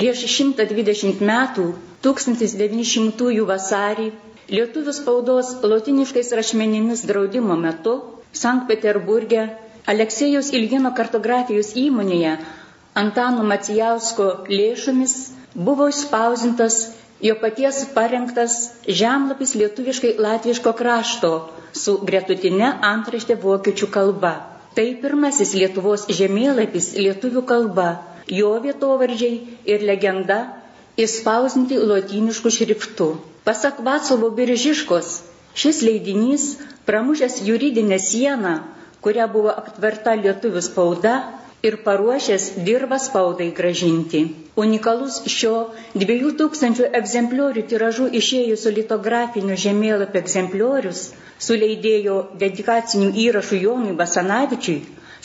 Prieš 120 metų, 1900 vasarį, lietuvių spaudos lotiniškais rašmenimis draudimo metu Sankt Peterburgė Aleksėjus Ilgino kartografijos įmonėje Antano Macijausko lėšomis buvo išspausintas jo paties parengtas žemlapis lietuviškai latviško krašto su gretutinė antraštė vokiečių kalba. Tai pirmasis Lietuvos žemėlapis lietuvių kalba, jo vietovardžiai ir legenda įspausinti lotyniškų šriftų. Pasak Vatsavo Biržiškos, šis leidinys, pramušęs juridinę sieną, kuria buvo aptverta lietuvių spauda ir paruošęs dirbą spaudai gražinti. Unikalus šio 2000 egzempliorių tiražų išėjusio litografinių žemėlapio egzempliorius su leidėjo dedikacinių įrašų Jonui Basanavičiui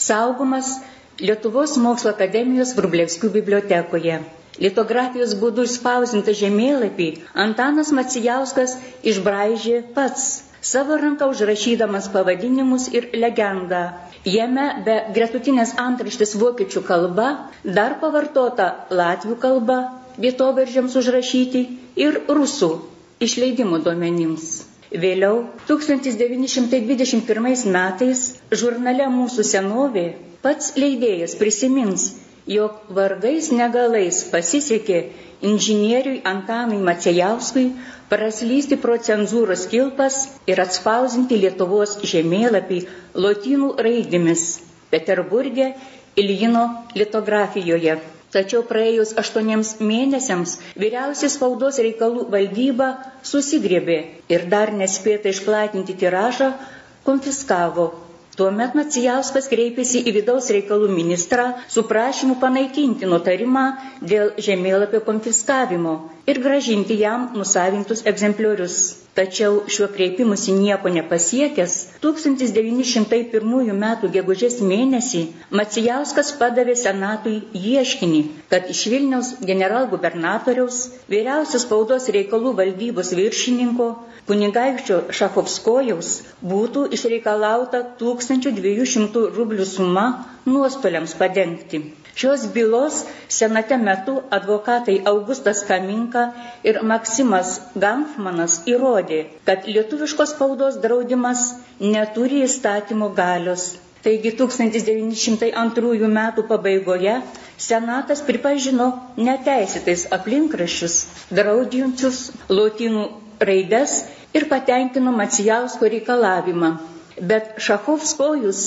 saugomas Lietuvos mokslo akademijos Vrublevskių bibliotekoje. Litografijos būdų išspausintą žemėlapį Antanas Macijauskas išbraižė pats savo ranką užrašydamas pavadinimus ir legendą. Jame be gretutinės antraštės vokiečių kalba dar pavartota latvių kalba vietoveržėms užrašyti ir rusų išleidimo duomenims. Vėliau, 1921 metais, žurnale Mūsų senovė pats leidėjas prisimins, jog vargais negalais pasisekė inžinieriui Antanui Macijauskui praslysti pro cenzūros kilpas ir atspausinti Lietuvos žemėlapį lotynų raidėmis Peterburgė Iljino litografijoje. Tačiau praėjus aštuoniems mėnesiams vyriausiai spaudos reikalų valdyba susigriebė ir dar nespėta išplatinti tiražą konfiskavo Tuomet Macijauskas kreipėsi į vidaus reikalų ministrą su prašymu panaikinti nutarimą dėl žemėlapio konfiskavimo ir gražinti jam nusavintus egzempliorius. Tačiau šiuo kreipimusi nieko nepasiekęs, 1901 m. gegužės mėnesį Macijauskas padavė Senatui ieškinį, kad iš Vilniaus generalgubernatoriaus, vyriausios spaudos reikalų valdybos viršininko, kunigaikščio Šafovskojaus būtų išreikalauta 1200 rublių suma nuostoliams padengti. Šios bylos senate metu advokatai Augustas Kaminka ir Maksimas Gamfmanas įrodė, kad lietuviškos spaudos draudimas neturi įstatymo galios. Taigi 1902 m. pabaigoje Senatas pripažino neteisėtais aplinkrašius, draudžiančius lotynų raides ir patenkino Macijausko reikalavimą. Bet Šachovskojus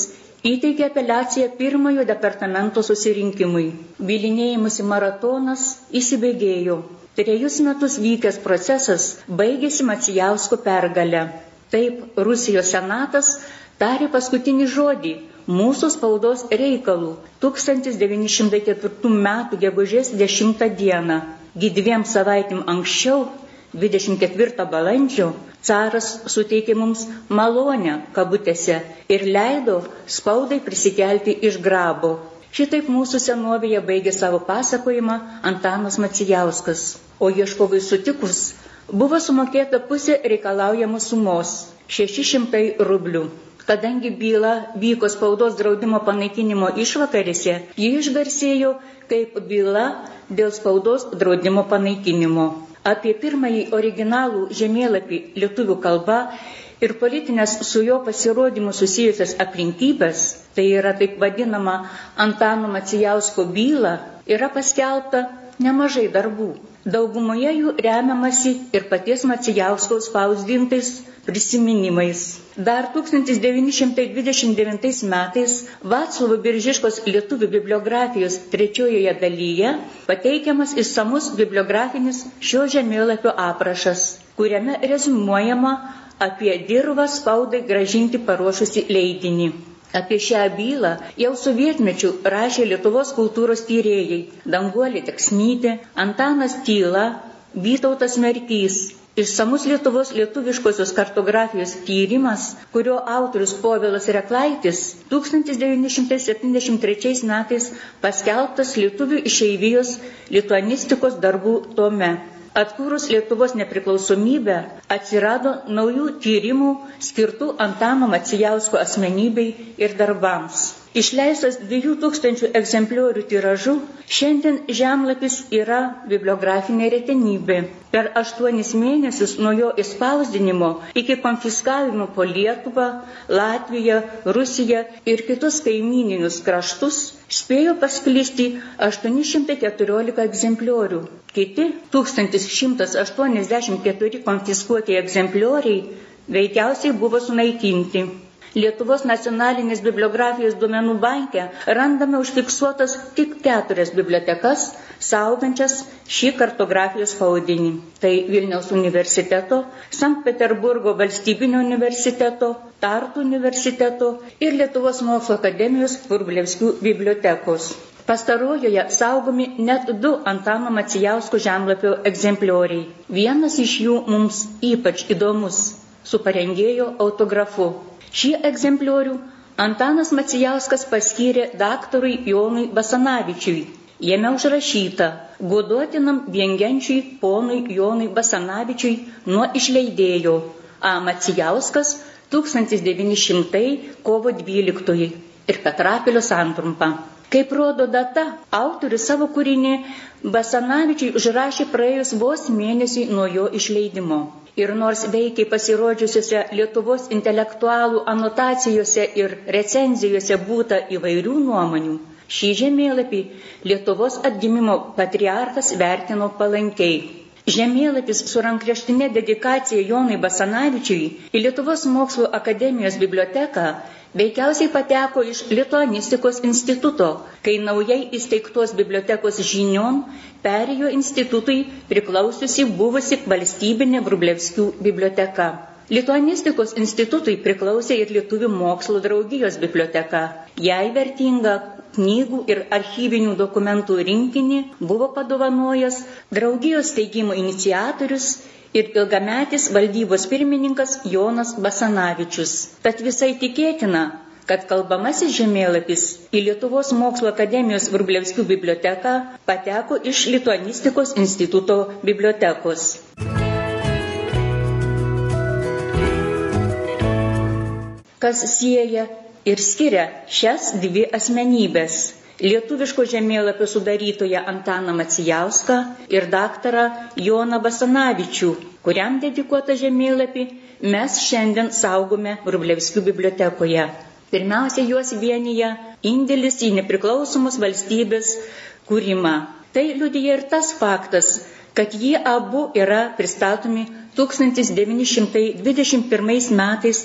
įteikė apeliaciją pirmojo departamento susirinkimui. Bilinėjimusi maratonas įsibėgėjo. Trejus metus vykęs procesas baigėsi Macijausko pergalę. Taip Rusijos senatas tarė paskutinį žodį mūsų spaudos reikalų 1904 m. gegužės 10 d. Gydviem savaitėm anksčiau 24 balandžio caras suteikė mums malonę kabutėse ir leido spaudai prisikelti iš grabo. Šitaip mūsų senovėje baigė savo pasakojimą Antanas Macijauskas, o ieškovai sutikus buvo sumokėta pusė reikalaujamos sumos - 600 rublių. Kadangi byla vyko spaudos draudimo panaikinimo išvakarėse, ji išgarsėjo kaip byla dėl spaudos draudimo panaikinimo apie pirmąjį originalų žemėlapį lietuvių kalba ir politinės su jo pasirodymu susijusias aplinkybės, tai yra taip vadinama Antano Macijausko byla, yra paskelbta nemažai darbų. Daugumoje jų remiamasi ir paties Macijausko spausdintais prisiminimais. Dar 1929 metais Vaclovo Biržiškos lietuvių bibliografijos trečiojoje dalyje pateikiamas išsamus bibliografinis šio žemėlapio aprašas, kuriame rezumuojama apie dirbą spaudai gražinti paruošusi leidinį. Apie šią bylą jau sovietmečių rašė Lietuvos kultūros tyrėjai Danguolė Teksnytė, Antanas Tyla, Vytautas Merkys. Išsamus Lietuvos lietuviškosios kartografijos tyrimas, kurio autorius Povilas Reklaitis 1973 metais paskelbtas Lietuvių išeivijos lituanistikos darbų tome. Atkūrus Lietuvos nepriklausomybę atsirado naujų tyrimų skirtų Antano Macijausko asmenybei ir darbams. Išleistas 2000 egzempliorių tiražu, šiandien žemlapis yra bibliografinė retenybė. Per aštuonis mėnesius nuo jo įspausdinimo iki konfiskavimo po Lietuvą, Latviją, Rusiją ir kitus kaimininius kraštus spėjo pasklisti 814 egzempliorių. Kiti 1184 konfiskuoti egzemplioriai veikiausiai buvo sunaikinti. Lietuvos nacionalinės bibliografijos duomenų banke randame užfiksuotas tik keturias bibliotekas, saugančias šį kartografijos spaudinį. Tai Vilniaus universiteto, Sankt Peterburgo valstybinio universiteto, Tartu universiteto ir Lietuvos mokslo akademijos Vurblevskių bibliotekos. Pastarojoje saugomi net du Antano Macijausko žemlapio egzemplioriai. Vienas iš jų mums ypač įdomus - su parengėjo autografu. Šį egzempliorių Antanas Macijauskas paskyrė daktarui Jonui Basanavičiui. Jame užrašyta goduotinam viengenčiui ponui Jonui Basanavičiui nuo išleidėjo A. Macijauskas 1900 kovo 12 ir Petrapilio santrumpa. Kaip rodo data, autorius savo kūrinį Basanavičiui užrašė praėjus vos mėnesį nuo jo išleidimo. Ir nors veikiai pasirodžiusiuose Lietuvos intelektualų anotacijose ir recenzijose būta įvairių nuomonių, šį žemėlapį Lietuvos atgimimo patriarchas vertino palankiai. Žemėlapis su rankraštinė dedikacija Jonai Basanavičiui į Lietuvos mokslo akademijos biblioteką veikiausiai pateko iš Lituanistikos instituto, kai naujai įsteigtos bibliotekos žinion perėjo institutui priklausiusi buvusi valstybinė Brublevskių biblioteka. Lituanistikos institutui priklausė ir Lietuvių mokslo draugijos biblioteka. Jai vertinga knygų ir archyvinių dokumentų rinkinį buvo padovanojęs draugijos steigimo iniciatorius ir ilgametis valdybos pirmininkas Jonas Basanavičius. Tad visai tikėtina, kad kalbamasis žemėlapis į Lietuvos mokslo akademijos Vrublevskių biblioteką pateko iš Lituanistikos instituto bibliotekos. Kas sieja ir skiria šias dvi asmenybės lietuviško žemėlapio sudarytoją Antaną Macijauską ir daktarą Joną Basanavičių, kuriam dedikuotą žemėlapį mes šiandien saugome Rublevskių bibliotekoje. Pirmiausia, juos vienyje indėlis į nepriklausomos valstybės kūrimą. Tai liudyja ir tas faktas, kad jie abu yra pristatomi 1921 metais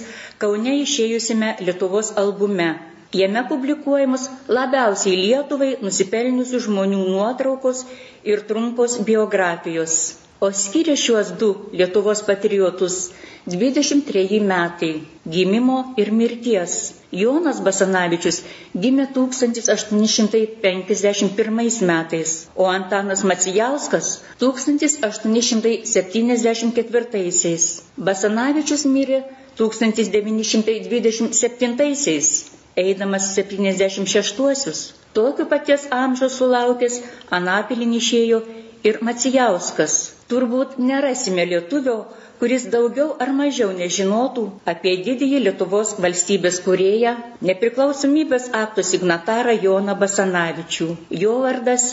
Kaune išėjusime Lietuvos albume Jame publikuojamos labiausiai Lietuvai nusipelniusių žmonių nuotraukos ir trumpos biografijos. O skiria šiuos du Lietuvos patriotus 23 metai gimimo ir mirties. Jonas Basanavičius gimė 1851 metais, o Antanas Macijauskas 1874. Basanavičius mirė 1927 eidamas 76-uosius. Tokio paties amžiaus sulaukęs Anapilin išėjo ir Macijauskas. Turbūt nerasime lietuvio, kuris daugiau ar mažiau nežinotų apie didįjį Lietuvos valstybės kurėją, nepriklausomybės akto signatarą Joną Basanavičių. Jo vardas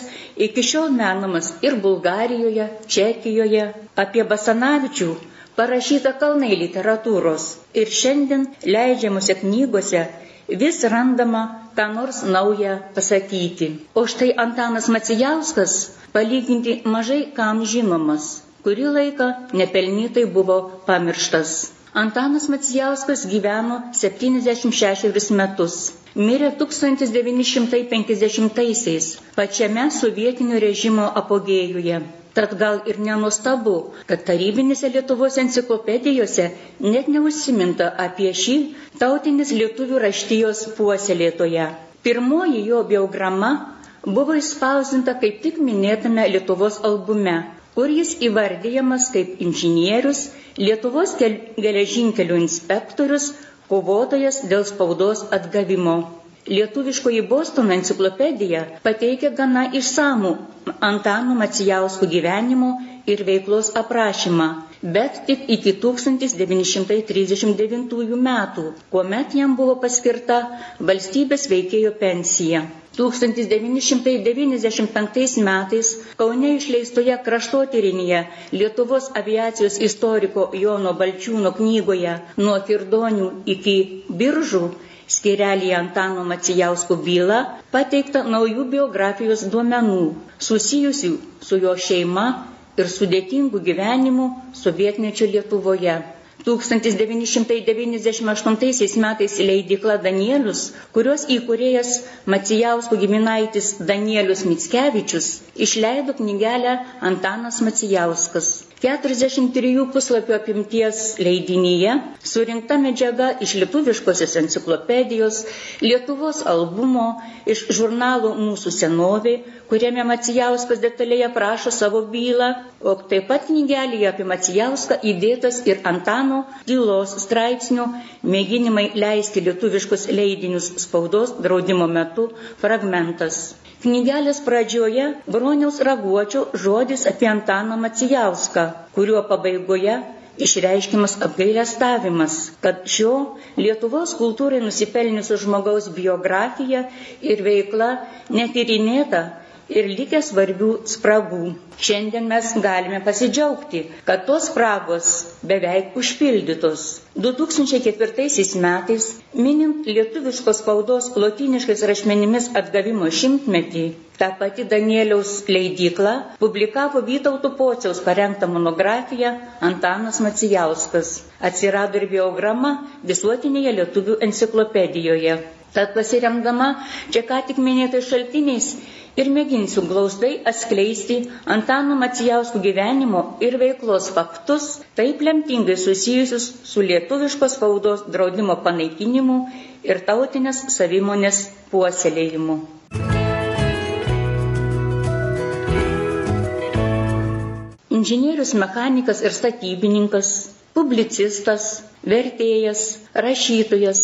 iki šiol menamas ir Bulgarijoje, Čekijoje. Apie Basanavičių parašyta kalnai literatūros ir šiandien leidžiamuose knygose vis randama ką nors naują pasakyti. O štai Antanas Macijauskas palyginti mažai kam žinomas, kurį laiką nepelnytai buvo pamirštas. Antanas Macijauskas gyveno 76 metus. Mirė 1950-aisiais pačiame sovietinio režimo apogėjuje. Tad gal ir nenustabu, kad tarybinėse Lietuvos enciklopedijose net neužsiminta apie šį tautinis lietuvių raštijos puoselėtoje. Pirmoji jo biograma buvo išspausinta kaip tik minėtame Lietuvos albume, kur jis įvardyjamas kaip inžinierius, Lietuvos geležinkelių inspektorius, kovotojas dėl spaudos atgavimo. Lietuviškoji Bostono enciklopedija pateikia gana išsamų Antano Macijauskų gyvenimo ir veiklos aprašymą, bet tik iki 1939 metų, kuomet jam buvo paskirta valstybės veikėjo pensija. 1995 metais Kaune išleistoje kraštotyrinėje Lietuvos aviacijos istoriko Jono Balčiūno knygoje Nuo Kirdonių iki Biržų skirelį Antano Macijausko bylą pateikta naujų biografijos duomenų susijusių su jo šeima ir sudėtingų gyvenimų sovietmečio Lietuvoje. 1998 metais leidikla Danielius, kurios įkūrėjas Macijausko giminaitis Danielius Mickevičius, išleido knygelę Antanas Macijauskas. 43 puslapio apimties leidinyje surinkta medžiaga iš lietuviškosios enciklopedijos, Lietuvos albumo, iš žurnalo Mūsų senovė, kuriame Macijauskas detaliai aprašo savo bylą, o taip pat knygelėje apie Macijauską įdėtas ir Antano tylos straipsnių mėginimai leisti lietuviškus leidinius spaudos draudimo metu fragmentas. Knygelės pradžioje Broniaus raguočio žodis apie Antaną Macijauską, kuriuo pabaigoje išreiškimas apgailestavimas, kad šio Lietuvos kultūrai nusipelniusio žmogaus biografija ir veikla netyrinėta ir likę svarbių spragų. Šiandien mes galime pasidžiaugti, kad tos spragos beveik užpildytos. 2004 metais, minint lietuviškos spaudos lotiniškais rašmenimis atgavimo šimtmetį, ta pati Danieliaus leidykla publikavo Vytautų Pociaus parengtą monografiją Antanas Macijauskas. Atsirado ir biograma visuotinėje lietuvių enciklopedijoje. Tad pasiremdama čia ką tik minėtais šaltiniais, ir mėginsiu glaustai atskleisti Antano Macijauskų gyvenimo ir veiklos faktus, taip lemtingai susijusius su lietuviškos spaudos draudimo panaikinimu ir tautinės savimonės puoselėjimu. Inžinierius, mechanikas ir statybininkas, publicistas, vertėjas, rašytojas,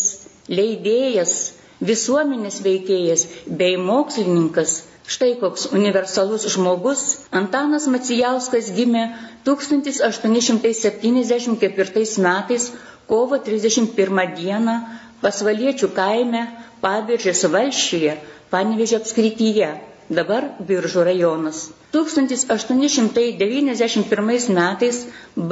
leidėjas, visuomenės veikėjas bei mokslininkas Štai koks universalus žmogus Antanas Macijauskas gimė 1874 metais kovo 31 dieną pasvaliečių kaime Pabiržės valšyje, Panevežė apskrityje, dabar Biržų rajonas. 1891 metais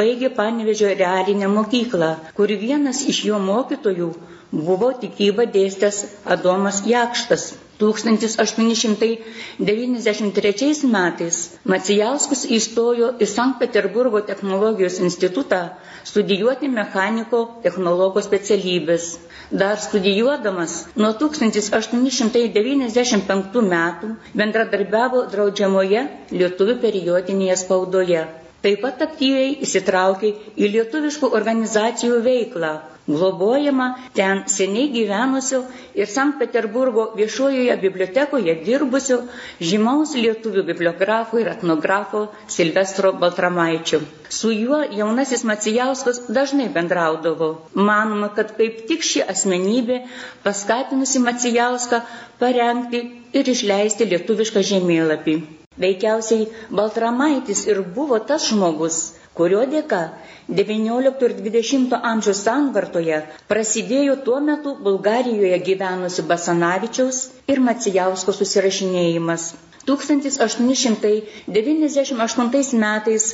baigė Panevežio realinę mokyklą, kur vienas iš jo mokytojų buvo tikybą dėstęs Adomas Jakštas. 1893 metais Macijauskas įstojo į Sankt Peterburgo technologijos institutą studijuoti mechaniko technologo specialybės. Dar studijuodamas nuo 1895 metų bendradarbiavo draudžiamoje lietuvių periodinėje spaudoje. Taip pat aktyviai įsitraukė į lietuviškų organizacijų veiklą, globojama ten seniai gyvenusio ir Sankt Peterburgo viešojoje bibliotekoje dirbusio žymaus lietuvių bibliografo ir etnografo Silvestro Baltramaičio. Su juo jaunasis Macijauskas dažnai bendraudavo. Manoma, kad kaip tik ši asmenybė paskatinusi Macijauską parengti ir išleisti lietuvišką žemėlapį. Veikiausiai Baltramaitis ir buvo tas žmogus, kurio dėka XIX ir XX amžiaus santvartoje prasidėjo tuo metu Bulgarijoje gyvenusių Basanavičiaus ir Macijausko susirašinėjimas. 1898 metais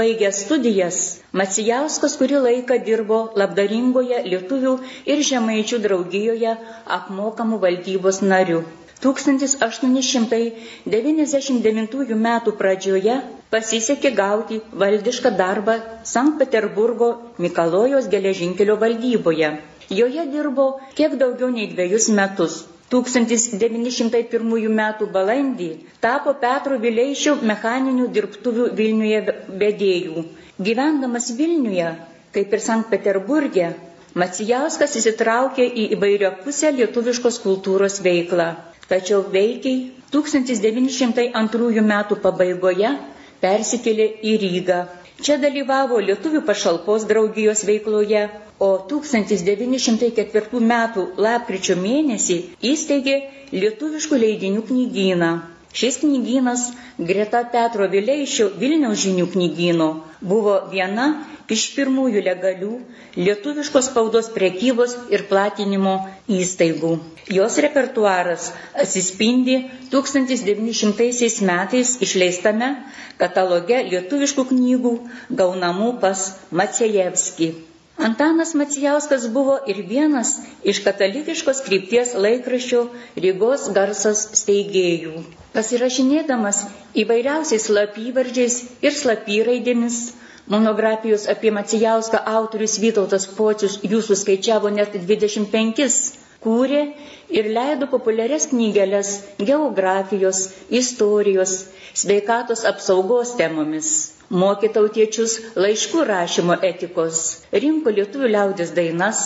baigęs studijas, Macijauskas kurį laiką dirbo labdaringoje lietuvių ir žemaičių draugijoje apmokamų valdybos nariu. 1899 m. pradžioje pasisekė gauti valdišką darbą Sankt Peterburgo Mikalojos geležinkelio valdyboje. Joje dirbo kiek daugiau nei dviejus metus. 1901 m. balandį tapo Petro Vileišio mechaninių dirbtuvių Vilniuje vedėjų. Gyvendamas Vilniuje, kaip ir Sankt Peterburgė, Macijauskas įsitraukė į įvairio pusę lietuviškos kultūros veiklą tačiau veikiai 1902 metų pabaigoje persikėlė į Rygą. Čia dalyvavo Lietuvių pašalpos draugijos veikloje, o 1904 metų lapkričio mėnesį įsteigė Lietuviškų leidinių knygyną. Šis knygynas greta Petro Vileišio Vilniaus žinių knygyno buvo viena iš pirmųjų legalių lietuviškos spaudos prekybos ir platinimo įstaigų. Jos repertuaras atsispindi 1900 metais išleistame kataloge lietuviškų knygų gaunamų pas Maciejevski. Antanas Macijauskas buvo ir vienas iš katalikiškos krypties laikraščio Rygos garsas steigėjų. Pasirašinėdamas įvairiausiais slapyvardžiais ir slapyraidėmis, monografijos apie Macijauską autorius Vytautas Pocius jų suskaičiavo net 25, kūrė ir leido populiarias knygelės geografijos, istorijos, sveikatos apsaugos temomis mokė tautiečius laiškų rašymo etikos, rinko lietuvių liaudės dainas,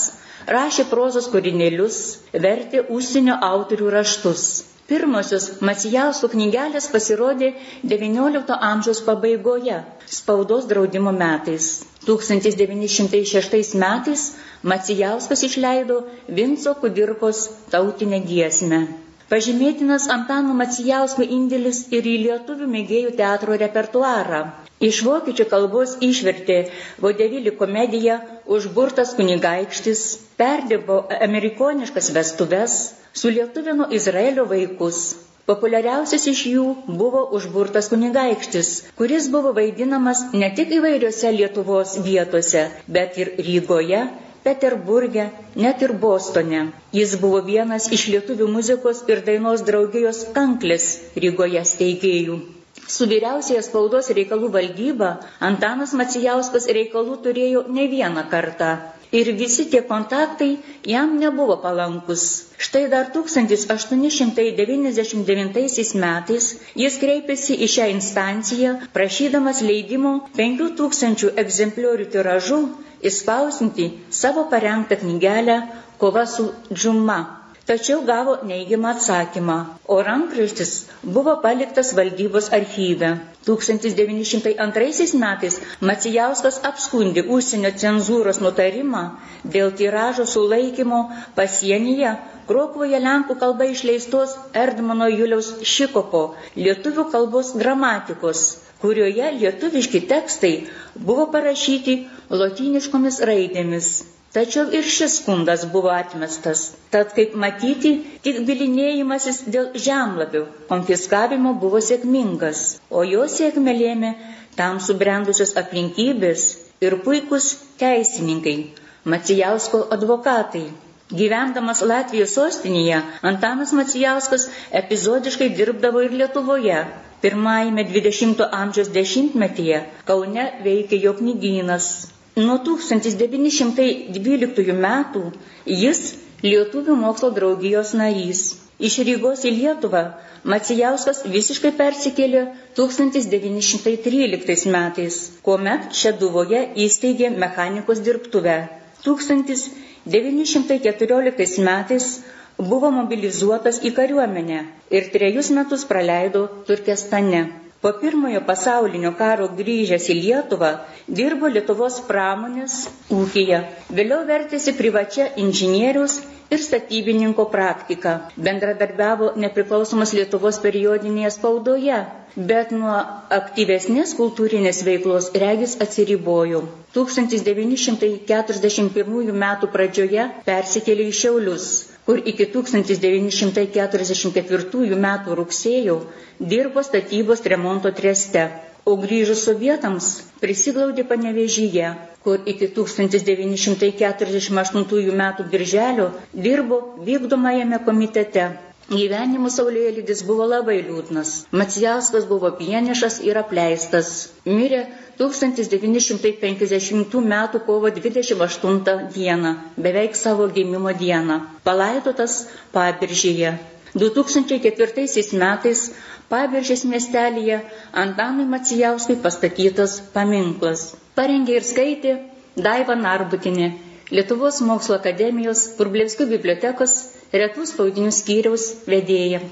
rašė prozos kūrinėlius, vertė užsienio autorių raštus. Pirmosios Macijausko knygelės pasirodė XIX amžiaus pabaigoje, spaudos draudimo metais. 1906 metais Macijauskas išleido Vinco Kudirkos tautinę giesmę. Pažymėtinas Antano Macijausko indėlis ir į lietuvių mėgėjų teatro repertuarą. Iš vokiečių kalbos išvertė vodevilį komediją Užburtas kunigaikštis, perdirbo amerikoniškas vestuves, sulietuvino Izraelio vaikus. Populiariausias iš jų buvo Užburtas kunigaikštis, kuris buvo vaidinamas ne tik įvairiose Lietuvos vietose, bet ir Rygoje, Peterburge, net ir Bostone. Jis buvo vienas iš lietuvių muzikos ir dainos draugijos kanklės Rygoje steigėjų. Su vyriausiaja spaudos reikalų valdyba Antanas Macijauskas reikalų turėjo ne vieną kartą. Ir visi tie kontaktai jam nebuvo palankus. Štai dar 1899 metais jis kreipėsi į šią instanciją, prašydamas leidimo 5000 egzempliorių tiražu įspausinti savo parengtą knygelę Kova su džuma. Tačiau gavo neigiamą atsakymą, o rankraštis buvo paliktas valdybos archyve. 1902 metais Macijauskas apskundė užsienio cenzūros nutarimą dėl tiražo sulaikymo pasienyje Krokvoje lenkų kalba išleistos Erdmano Juliaus Šikopo lietuvių kalbos gramatikos kurioje lietuviški tekstai buvo parašyti lotyniškomis raidėmis. Tačiau ir šis skundas buvo atmestas. Tad, kaip matyti, tik bilinėjimasis dėl žemlapių konfiskavimo buvo sėkmingas, o jo sėkmė lėmė tam subrendusios aplinkybės ir puikus teisininkai, Macijausko advokatai. Gyvendamas Latvijos sostinėje, Antanas Macijauskas epizodiškai dirbdavo ir Lietuvoje, Pirmajame 20-ojo amžiaus dešimtmetyje Kaune veikė jo knygynas. Nuo 1912 metų jis Lietuvių mokslo draugijos narys. Iš Rygos į Lietuvą Macijauskas visiškai persikėlė 1913 metais, kuomet Šeduvoje įsteigė mechanikos dirbtuvę. 1914 metais buvo mobilizuotas į kariuomenę ir trejus metus praleido Turkestane. Po pirmojo pasaulinio karo grįžęs į Lietuvą dirbo Lietuvos pramonės ūkija. Vėliau vertėsi privačia inžinieriaus ir statybininko praktika. Bendradarbiavo nepriklausomos Lietuvos periodinėje spaudoje, bet nuo aktyvesnės kultūrinės veiklos regis atsiribojo. 1941 m. pradžioje persikėlė į Šiaulius kur iki 1944 m. rugsėjo dirbo statybos remonto treste, o grįžus sovietams prisiglaudė panevežyje, kur iki 1948 m. birželio dirbo vykdomajame komitete. Gyvenimo saulėlydis buvo labai liūdnas. Macijauskas buvo vienišas ir apleistas. Mirė 1950 m. kovo 28 dieną, beveik savo gimimo dieną, palaidotas Pabiržyje. 2004 metais Pabiržės miestelėje Antanui Macijauskui pastatytas paminklas. Parengė ir skaitė Daiva Narbutinė, Lietuvos mokslo akademijos Kurblevskių bibliotekos retų spaudinių skyriaus vedėja.